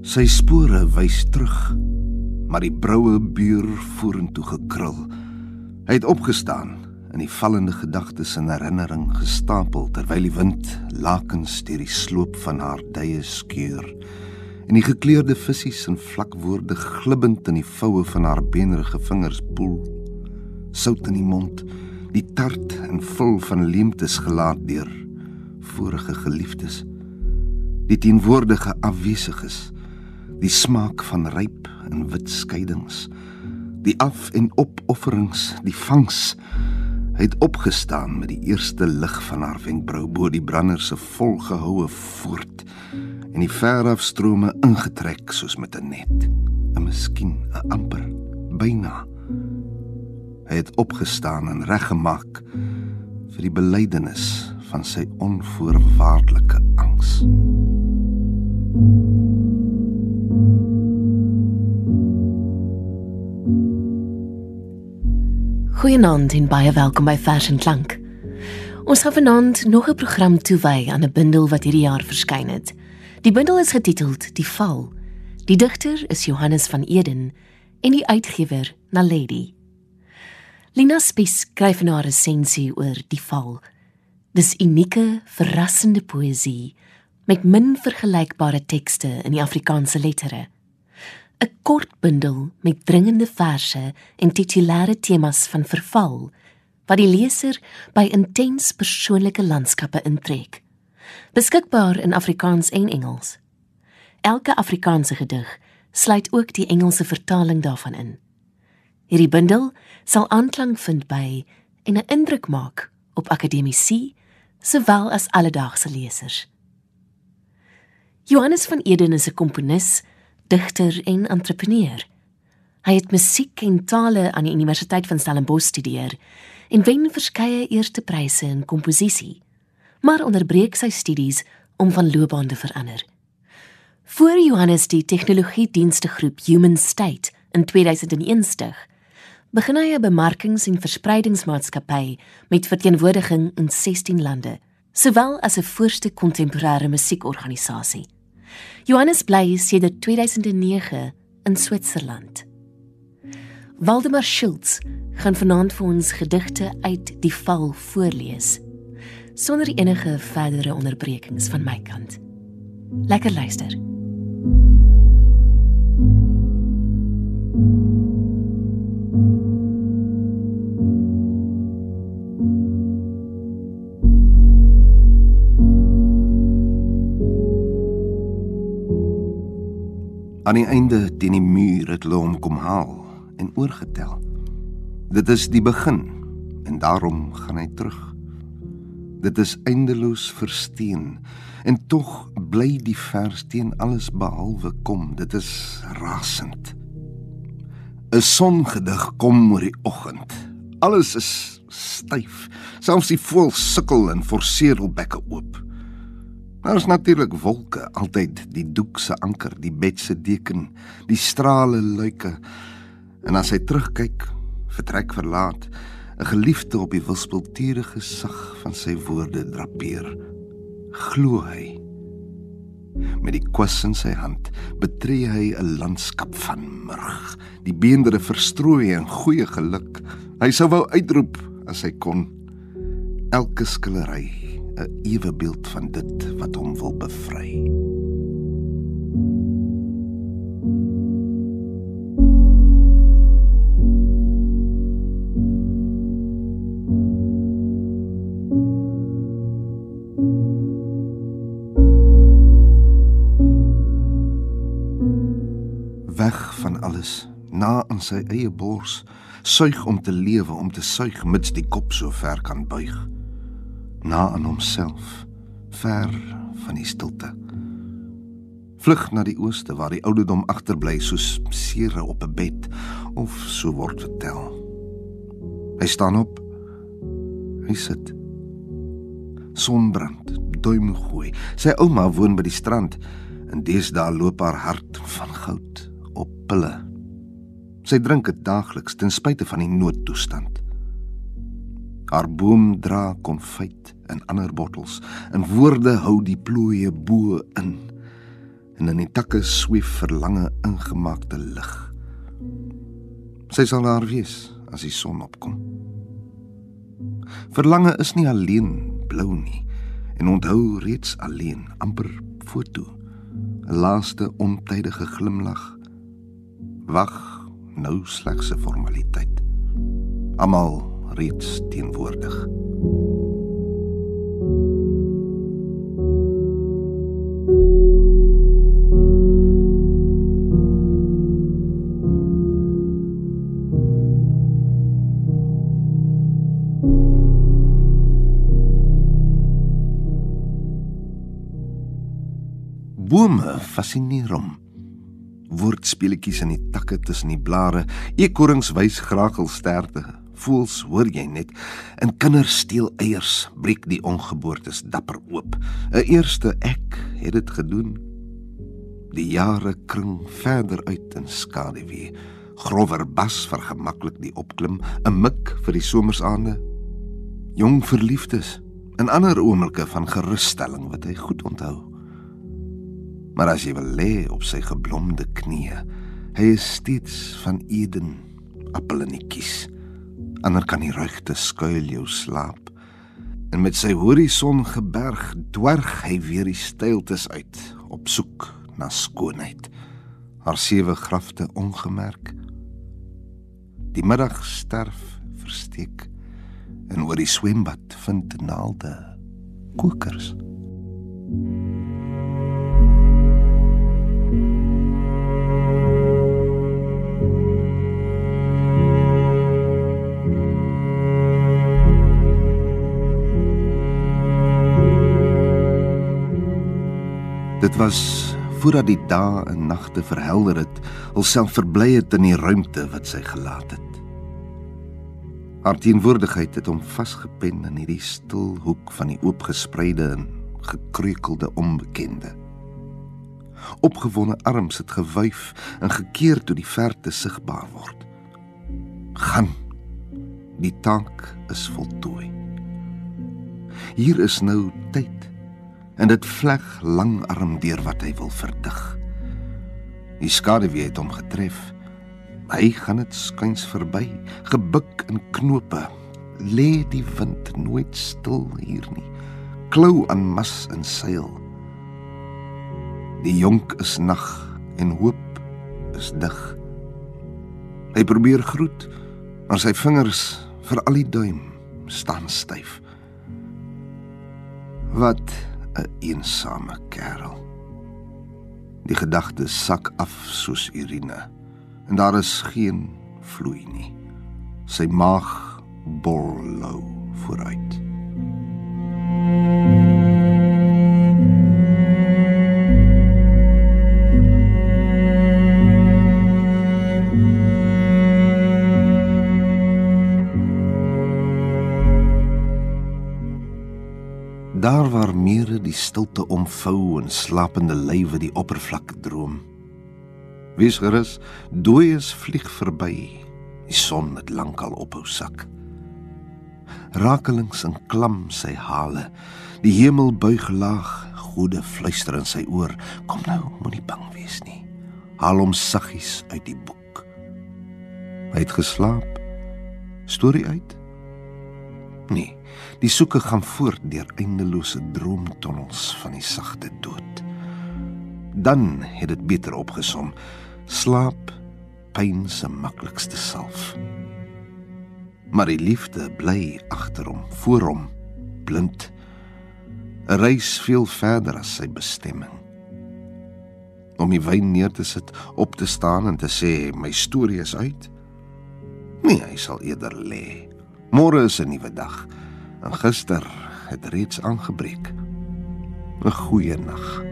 Sy spore wys terug, maar die broue buur vorentoe gekrul. Hy het opgestaan in die vallende gedagtes en herinnering gestapel terwyl die wind lakens deur die sloop van haar duie skeur en die gekleurde visse en vlak woorde glibbend in die voue van haar beenrige vingers poel sout in die mond die tart en vol van leemtes gelaat deur vorige geliefdes die teenwoordige afwesiges die smaak van ryp en wit skeidings die af en opofferings die vangs het opgestaan met die eerste lig van haar wenkbrau bo die brander se volgehoue voort en die verafstrome ingetrek soos met 'n net 'n miskien 'n amper byna. Hy het opgestaan en reggemaak vir die belydenis van sy onvoorwaardelike angs Goeienaand en baie welkom by Vers en Klank. Ons gaan vanaand nog 'n program toewy aan 'n bundel wat hierdie jaar verskyn het. Die bundel is getiteld Die Val. Die digter is Johannes van Eden en die uitgewer Naledi. Lina Spies skryf 'n resensie oor Die Val. Dis unieke, verrassende poësie met min vergelykbare tekste in die Afrikaanse lettere. 'n Kort bundel met dringende verse en titulêre temas van verval wat die leser by intens persoonlike landskappe intrek. Beskikbaar in Afrikaans en Engels. Elke Afrikaanse gedig sluit ook die Engelse vertaling daarvan in. Hierdie bundel sal aanklank vind by en 'n indruk maak op akademici sowel as alledaagse lesers. Johannes van Eden is 'n komponis, digter en entrepreneur. Hy het musiek en tale aan die Universiteit van Stellenbosch studeer en wen verskeie eerste pryse in komposisie, maar onderbreek sy studies om van loopbaan te verander. Voor Johannes die tegnologiedienste groep Human State in 2001 stig, begin hy 'n bemarkings- en verspreidingsmaatskappy met verteenwoordiging in 16 lande, sowel as 'n voorste kontemporêre musiekorganisasie. Johannes bly sedert 2009 in Switserland. Waldemar Schultz gaan vanaand vir ons gedigte uit die val voorlees sonder enige verdere onderbrekings van my kant. Lekker luister. Aan die einde teen die muur het hulle hom kom haal en oorgetel. Dit is die begin en daarom gaan hy terug. Dit is eindeloos versteen en tog bly die vers teen alles behalwe kom. Dit is rasend. 'n Songedig kom oor die oggend. Alles is styf. Selfs die voël sukkel en forceer hul bekke oop. Daar is natuurlik wolke, altyd die doek se anker, die bed se deken, die strale luike. En as hy terugkyk, vertrek verlaat, 'n geliefde op die wispelture gesig van sy woorde drapeer, glo hy. Met die kwis in sy hand betree hy 'n landskap van murg, die beendere verstrooi en goeie geluk. Hy sou wou uitroep as hy kon elke skillery 'n ewebeeld van dit wat hom wil bevry. weg van alles na in sy eie bors suig om te lewe om te suig mits die kop so ver kan buig na aan homself, ver van die stilte. Vlug na die ooste waar die ouderdom agterbly soos sere op 'n bed of so word vertel. Hy staan op. Hy sit. Sonbrand, duim gooi. Sy ouma woon by die strand en deesdae loop haar hart van goud op pille. Sy drink dit daagliks ten spyte van die noodtoestand. Haar boom dra konfyt in ander bottels en woorde hou die plooie bo in. en in die takke sweef verlange ingemaakte lig. Sy sal daar wees as die son opkom. Verlange is nie alleen blou nie en onthou reeds alleen amper foto 'n laaste ontydige glimlag wag nou slegs 'n formaliteit almal reeds teenwoordig Bome fascineer hom. Woordspeletjies in die takke tussen die blare, eekorings wys grakelsterte. Voels hoor jy net, en kinders steel eiers, breek die ongeboortes dapper oop. 'n Eerste ek het dit gedoen. Die jare kring verder uit in skaduwee. Grower bas vergemaklik die opklim, 'n mik vir die somersaande. Jong verliefdes, en ander oomblikke van gerusstelling wat hy goed onthou. Maar as jy wil lê op sy geblomde knieë, hy is steeds van Eden, appel en kies. Ander kan die ruigte skuil jou slaap. En met sy horison geberg dwerg hy weer die steiltes uit op soek na skoonheid. Haar sewe grafte ongemerk. Die middag sterf versteek en oor die swembad vind naalde kokers. Dit was voordat die dae en nagte verhelder het, alself verbly het in die ruimte wat sy gelaat het. Haar teenwoordigheid het hom vasgepen in hierdie stil hoek van die oopgespreide en gekreukelde onbekende. Opgewonde arms het gewuif en gekeer toe die verte sigbaar word. Gaan. Die taak is voltooi. Hier is nou tyd en dit vleg langarm deur wat hy wil verdig. Die skaduwee het hom getref. Hy gaan dit skuins verby, gebuk in knope. Lê die wind nooit stil hier nie. Klou aan mas en seil. Die jonk is nag en hoop is dig. Hy probeer groet, maar sy vingers vir al die duim staan styf. Wat 'n eensame kerel. Die gedagte sak af soos urine en daar is geen vloei nie. Sy maag bol lou vooruit. daar die stilte omvou en slapende lywe die oppervlak droom. Wees gerus, dooies vlieg verby. Die son het lankal ophou sak. Rakelings en klam sy hale. Die hemel buig laag, goeie fluister in sy oor. Kom nou, moenie bang wees nie. Haal hom saggies uit die boek. Hy het geslaap. Storie uit. Nee, die soeke gaan voort deur eindelose droomtonnels van die sagte dood. Dan het dit beter opgesom. Slaap pyn se maklikste salf. Maar die liefde bly agter hom, voor hom, blind. 'n Reis veel verder as sy bestemming. Om die wyn neer te sit, op te staan en te sê my storie is uit. Nee, hy sal eerder lê Môre is 'n nuwe dag. En gister het reeds aangebreek. 'n Goeie nag.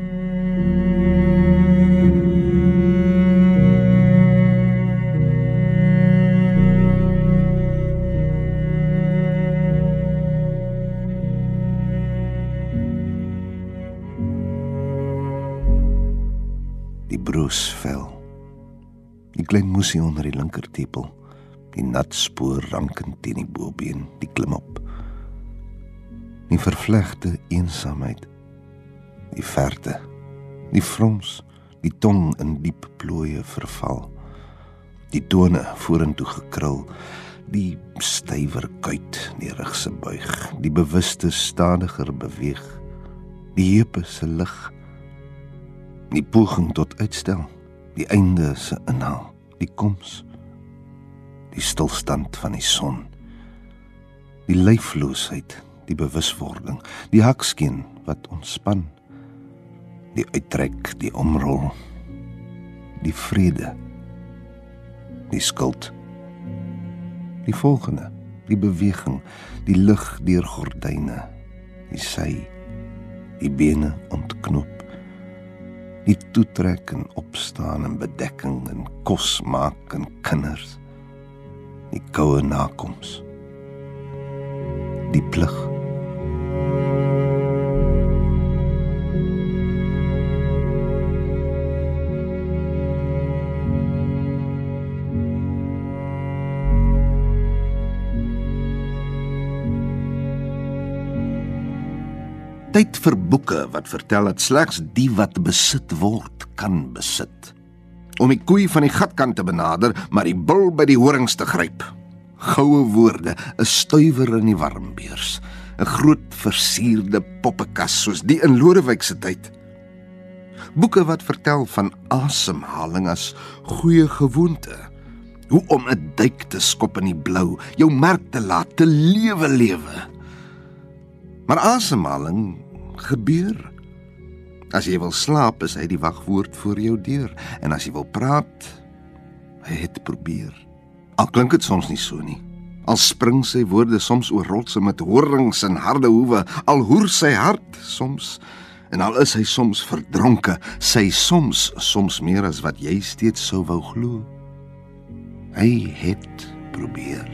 Die broos vel. Die klein musie onder die linkertepel die nat spoor rankend teen die bobeen, die klim op. Die vervlegte eensaamheid, die verte, die frons, Die tong in diep plooie verval. Die tone vorentoe gekrul. Die stywer kuit, die rug se buig, die bewuste stadiger beweeg. Die heupe se lig. Die poging tot uitstel, die einde se inhaal, die koms. Die stilstand van die son. Die leefloosheid, die bewuswording, die hakskeen wat ontspan die uittrek, die omrol, die vrede, die skuld. Die volgende, die beweging, die lig deur gordyne, die sy, die bene ontknop. Die toetrek en opstaan en bedekking en kos maak en kinders. Die koue nakoms. Die plig. Tyd vir boeke wat vertel dat slegs die wat besit word kan besit. Om die koei van die gatkant te benader, maar die bul by die horings te gryp. Goue woorde, 'n stuiwer in die warmbeurs, 'n groot versierde poppekas soos die in Lodewyk se tyd. Boeke wat vertel van asemhaling as goeie gewoonte. Hoe om 'n duik te skop in die blou, jou merk te laat te lewe lewe. Maar asemhaling gebeur. As jy wil slaap, is hy die wagwoord voor jou deur en as jy wil praat, hy het probeer. Al klink dit soms nie so nie. Al spring sy woorde soms oor rotse met horings en harde hoewe, al hoer sy hart soms en al is hy soms verdronke, sy soms soms meer as wat jy steeds sou wou glo. Hy het probeer.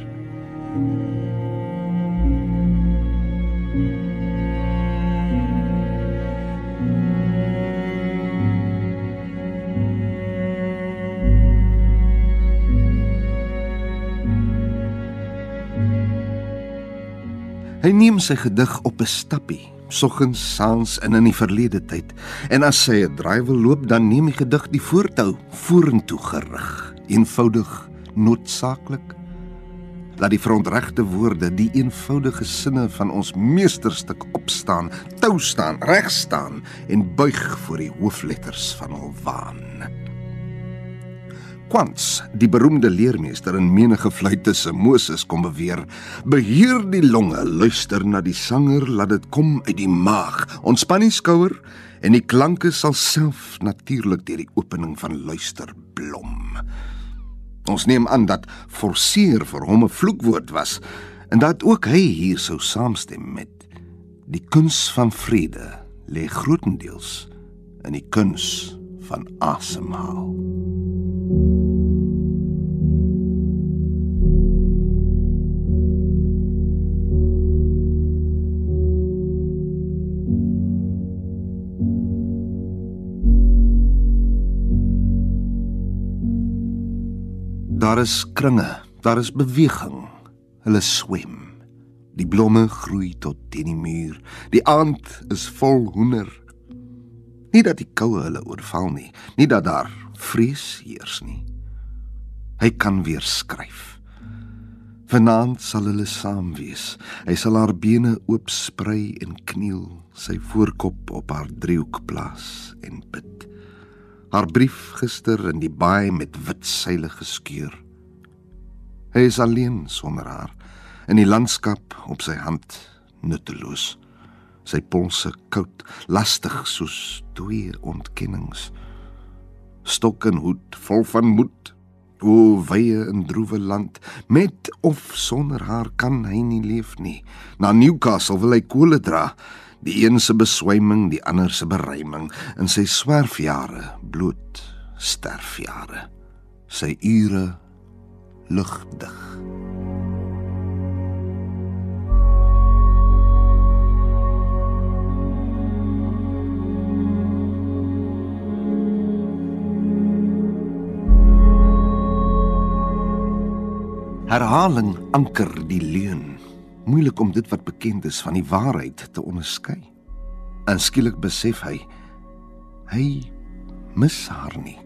Hy neem sy gedig op 'n stappie, soggens, saans en in die verlede tyd. En as hy 'n draai wil loop, dan neem die gedig die voortou, vorentoe gerig, eenvoudig, noodsaaklik. Laat die verontregte woorde, die eenvoudige sinne van ons meesterstuk opstaan, tou staan, reg staan en buig voor die hoofletters van hul waan. Quants, die beroemde leermeester in menige fluite se Moses kom beweer, beheer die longe, luister na die sanger, laat dit kom uit die maag. Ontspan die skouer en die klanke sal self natuurlik deur die opening van luister blom. Ons neem aan dat forceer vir hom 'n vloekwoord was en dat ook hy hier sou saamstem met die kuns van vrede lê grootendeels in die kuns van asemhaal. Daar is kringe, daar is beweging. Hulle swem. Die blomme groei tot teen die muur. Die aand is vol hoender. Nie dat die koue hulle oorval nie, nie dat daar vrees heers nie. Hy kan weer skryf. Vanaand sal hulle saam wees. Hy sal haar bene oop sprei en kniel, sy voorkop op haar driehoek plaas en bid haar brief gister in die baai met wit seile geskeur. Hy is alleen sonder haar in die landskap op sy hand nutteloos. Sy polse koud, lastig soos twee ontkennings. Stok en hoed vol van moed. O wye en droewe land, met of sonder haar kan hy nie leef nie. Na Newcastle wil hy kole dra die een se beswyming, die ander se beruiming in sy swerfjare, bloot sterfjare. Sy ure lugdig. Herhaling anker die leuen moeilik om dit wat bekend is van die waarheid te onderskei. En skielik besef hy hy mis haar nie.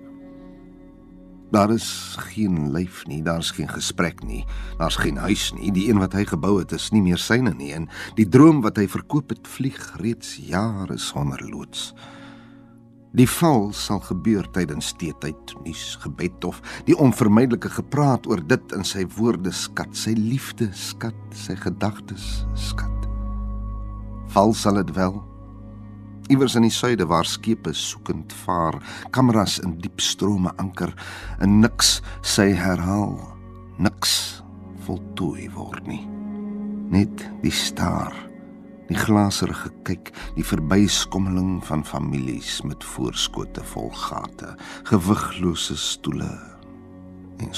Daar is geen lyf nie, daar's geen gesprek nie, daar's geen huis nie. Die een wat hy gebou het is nie meer syne nie en die droom wat hy verkoop het vlieg reeds jare sonder loods. Die val sal gebeur tydens teetyd, nuus, gebed of die onvermydelike gepraat oor dit in sy woorde skat, sy liefde skat, sy gedagtes skat. Val sal dit wel iewers in die suide waar skepe soekend vaar, kameras in diep strome anker, en niks sy herhaal, niks voltooi word nie. Net die staar, die glaserige kyk, die verbyskommeling van families met voorskote vol gate, gewiglose stoele en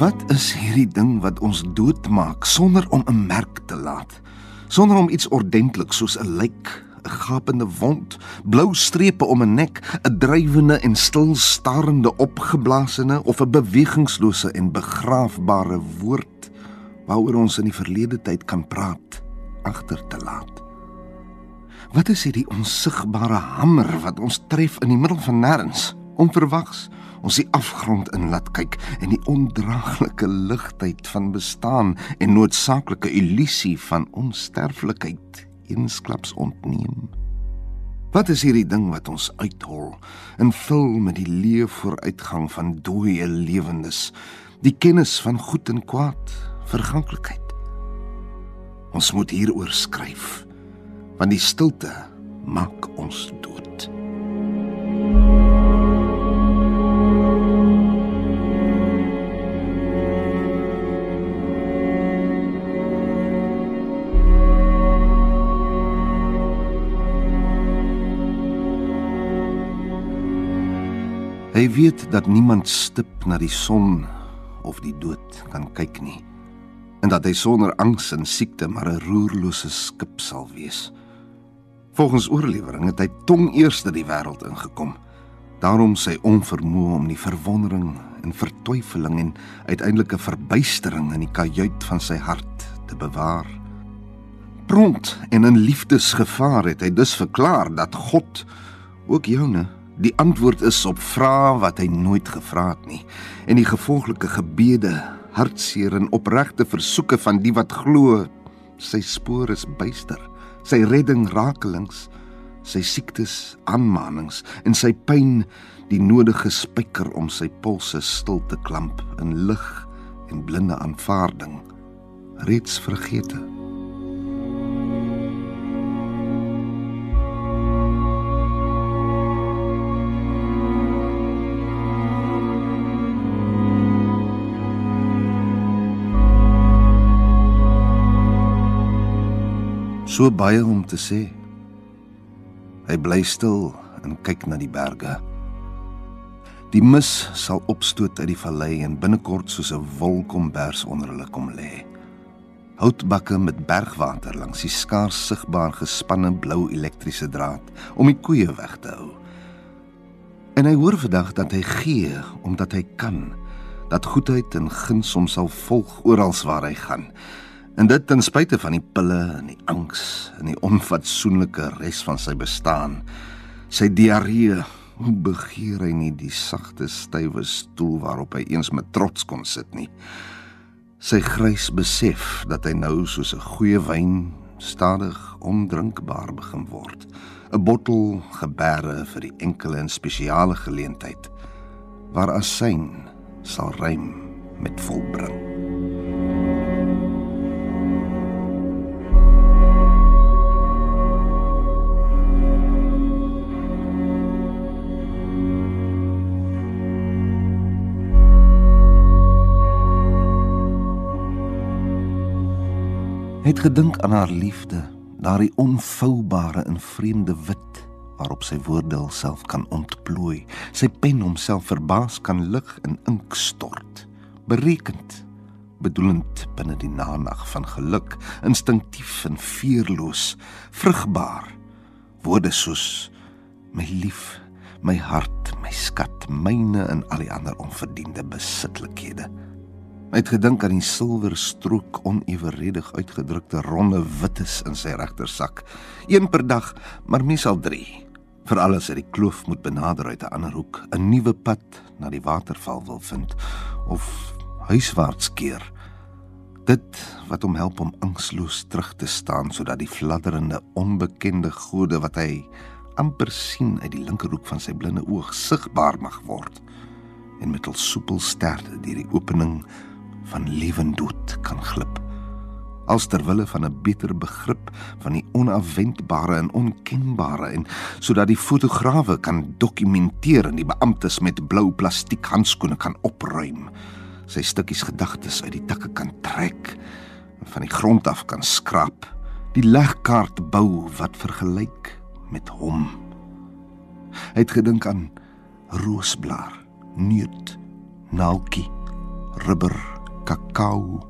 Wat is hierdie ding wat ons doodmaak sonder om 'n merk te laat? Sonder om iets ordentlik soos 'n lijk, 'n gapende wond, blou strepe om 'n nek, 'n drywende en stil starende opgeblaasene of 'n bewegingslose en begraafbare woord waaroor ons in die verlede tyd kan praat agter te laat. Wat is hierdie onsigbare hamer wat ons tref in die middel van nêrens, onverwags? ons die afgrond in laat kyk en die ondraaglike ligtheid van bestaan en noodsaaklike illusie van onsterflikheid eensklaps ontneem. Wat is hierdie ding wat ons uithol en vul met die lewe vooruitgang van dooie lewendes, die kennis van goed en kwaad, verganklikheid. Ons moet hieroor skryf, want die stilte maak ons dood. Hy weet dat niemand stip na die son of die dood kan kyk nie en dat hy sonder angs en siekte maar 'n roerlose skip sal wees. Volgens oorlewering het hy tong eers dat die wêreld ingekom. Daarom sy onvermoë om die verwondering en vertwyfeling en uiteindelike verbuistering in die kajuit van sy hart te bewaar. Pront en in liefdesgevaar het hy dus verklaar dat God ook joune die antwoord is op vrae wat hy nooit gevra het nie en die gevolglike gebede, hartseer en opregte versoeke van die wat glo sy spoor is byster, sy redding rakelings, sy siektes aanmanings en sy pyn die nodige spyker om sy polse stil te klamp in lig en blinde aanvaarding reeds vergete. So baie om te sê. Hy bly stil en kyk na die berge. Die mis sal opstoot uit die vallei en binnekort soos 'n wolkombers onder hulle kom lê. Houtbakke met bergwater langs die skaars sigbaar gespanne blou elektriese draad om die koeie weg te hou. En hy hoor vandag dat hy gee omdat hy kan, dat goedheid en guns hom sal volg oral waar hy gaan. En dit ten spyte van die pille en die angs en die onfatsoenlike res van sy bestaan. Sy diarree, hoe begeer hy nie die sagte, stywe stoel waarop hy eens met trots kon sit nie. Sy grys besef dat hy nou soos 'n goeie wyn stadig ondrinkbaar begin word. 'n Bottel geberre vir die enkele en spesiale geleentheid waar asyn sal rym met volbring. Het gedink aan haar liefde, daardie onvoubare en vreemde wit waarop sy woorde self kan ontplooi, sy pen homself verbaas kan lig in ink stort, berekend, bedoelend binne die nanag van geluk, instinktief en veerloos, vrugbaar, Woorde soos my lief, my hart, my skat, myne en al die ander onverdiende besitlikhede. Hy het gedink aan die silwer strook oneweredig uitgedrukte ronde wittes in sy regtersak. Een per dag, maar meesal 3. Veral as hy die kloof moet benader uit 'n ander hoek, 'n nuwe pad na die waterval wil vind of huiswaarts keer. Dit wat hom help om angsloos terug te staan sodat die fladderende onbekende gode wat hy amper sien uit die linkerhoek van sy blinde oog sigbaar mag word en met 'n soepel sterte deur die opening van lewendood kan glip. Als ter wille van 'n beter begrip van die onafwendbare en onkenbare en sodat die fotograwe kan dokumenteer en die beamptes met blou plastiek handskoene kan opruim sy stukkies gedagtes uit die takke kan trek van die grond af kan skraap die legkaart bou wat vergelyk met hom. Hy het gedink aan roosblaar neut naaltjie rubber kakao,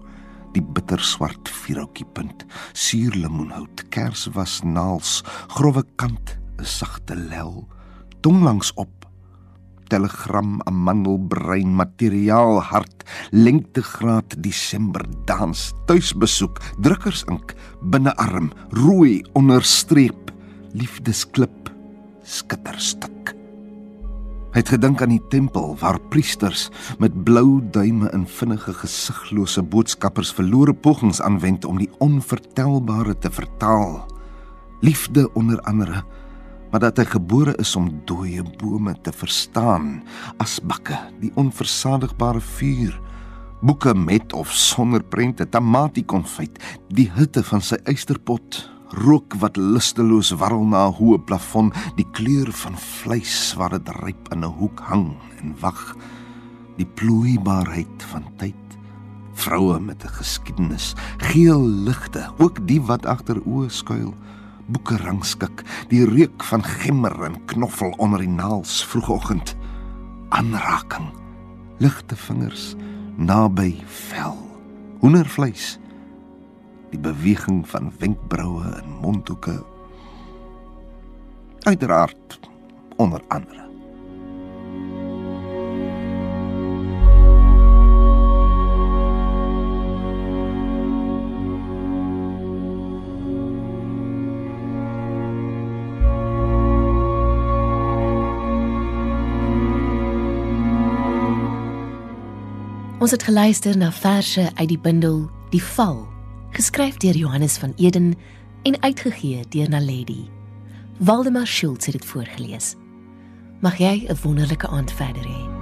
die bitterswart vierhoutjie punt, suurlemoenhout, kerswas naals, grouwe kant, 'n sagte lel, tong langs op telegram amandelbrein materiaal hart lengtegraad desember dans tuisbesoek drukkersink binnearm rooi onderstreep liefdesklip skitterstuk Hy het gedink aan die tempel waar priesters met blou duime in vinnige gesiglose boodskappers verlore pogings aanwend om die onvertelbare te vertaal. Liefde onder andere, maar dat hy gebore is om dooie bome te verstaan, asbakke, die onversadigbare vuur, boeke met of sonder prente, tamatie konfyt, die hitte van sy eysterpot rook wat lusteloos warrel na 'n hoë plafon, die kleur van vleis wat dit ryp in 'n hoek hang en wag, die plooibaarheid van tyd, vroue met 'n geskiedenis, geel ligte, ook die wat agter oë skuil, boeke rangskik, die reuk van gemmer en knoffel onder die naals vroegoggend, aanraking, ligte vingers naby vel, hoendervleis die beweging van wenkbroue en mondhoeke. Uiteraard onder andere. Ons het geluister na verse uit die bundel Die Val geskryf deur Johannes van Eden en uitgegee deur Naledi. Waldemar Schultz het dit voorgeles. Mag jy 'n wonderlike aand verder hê.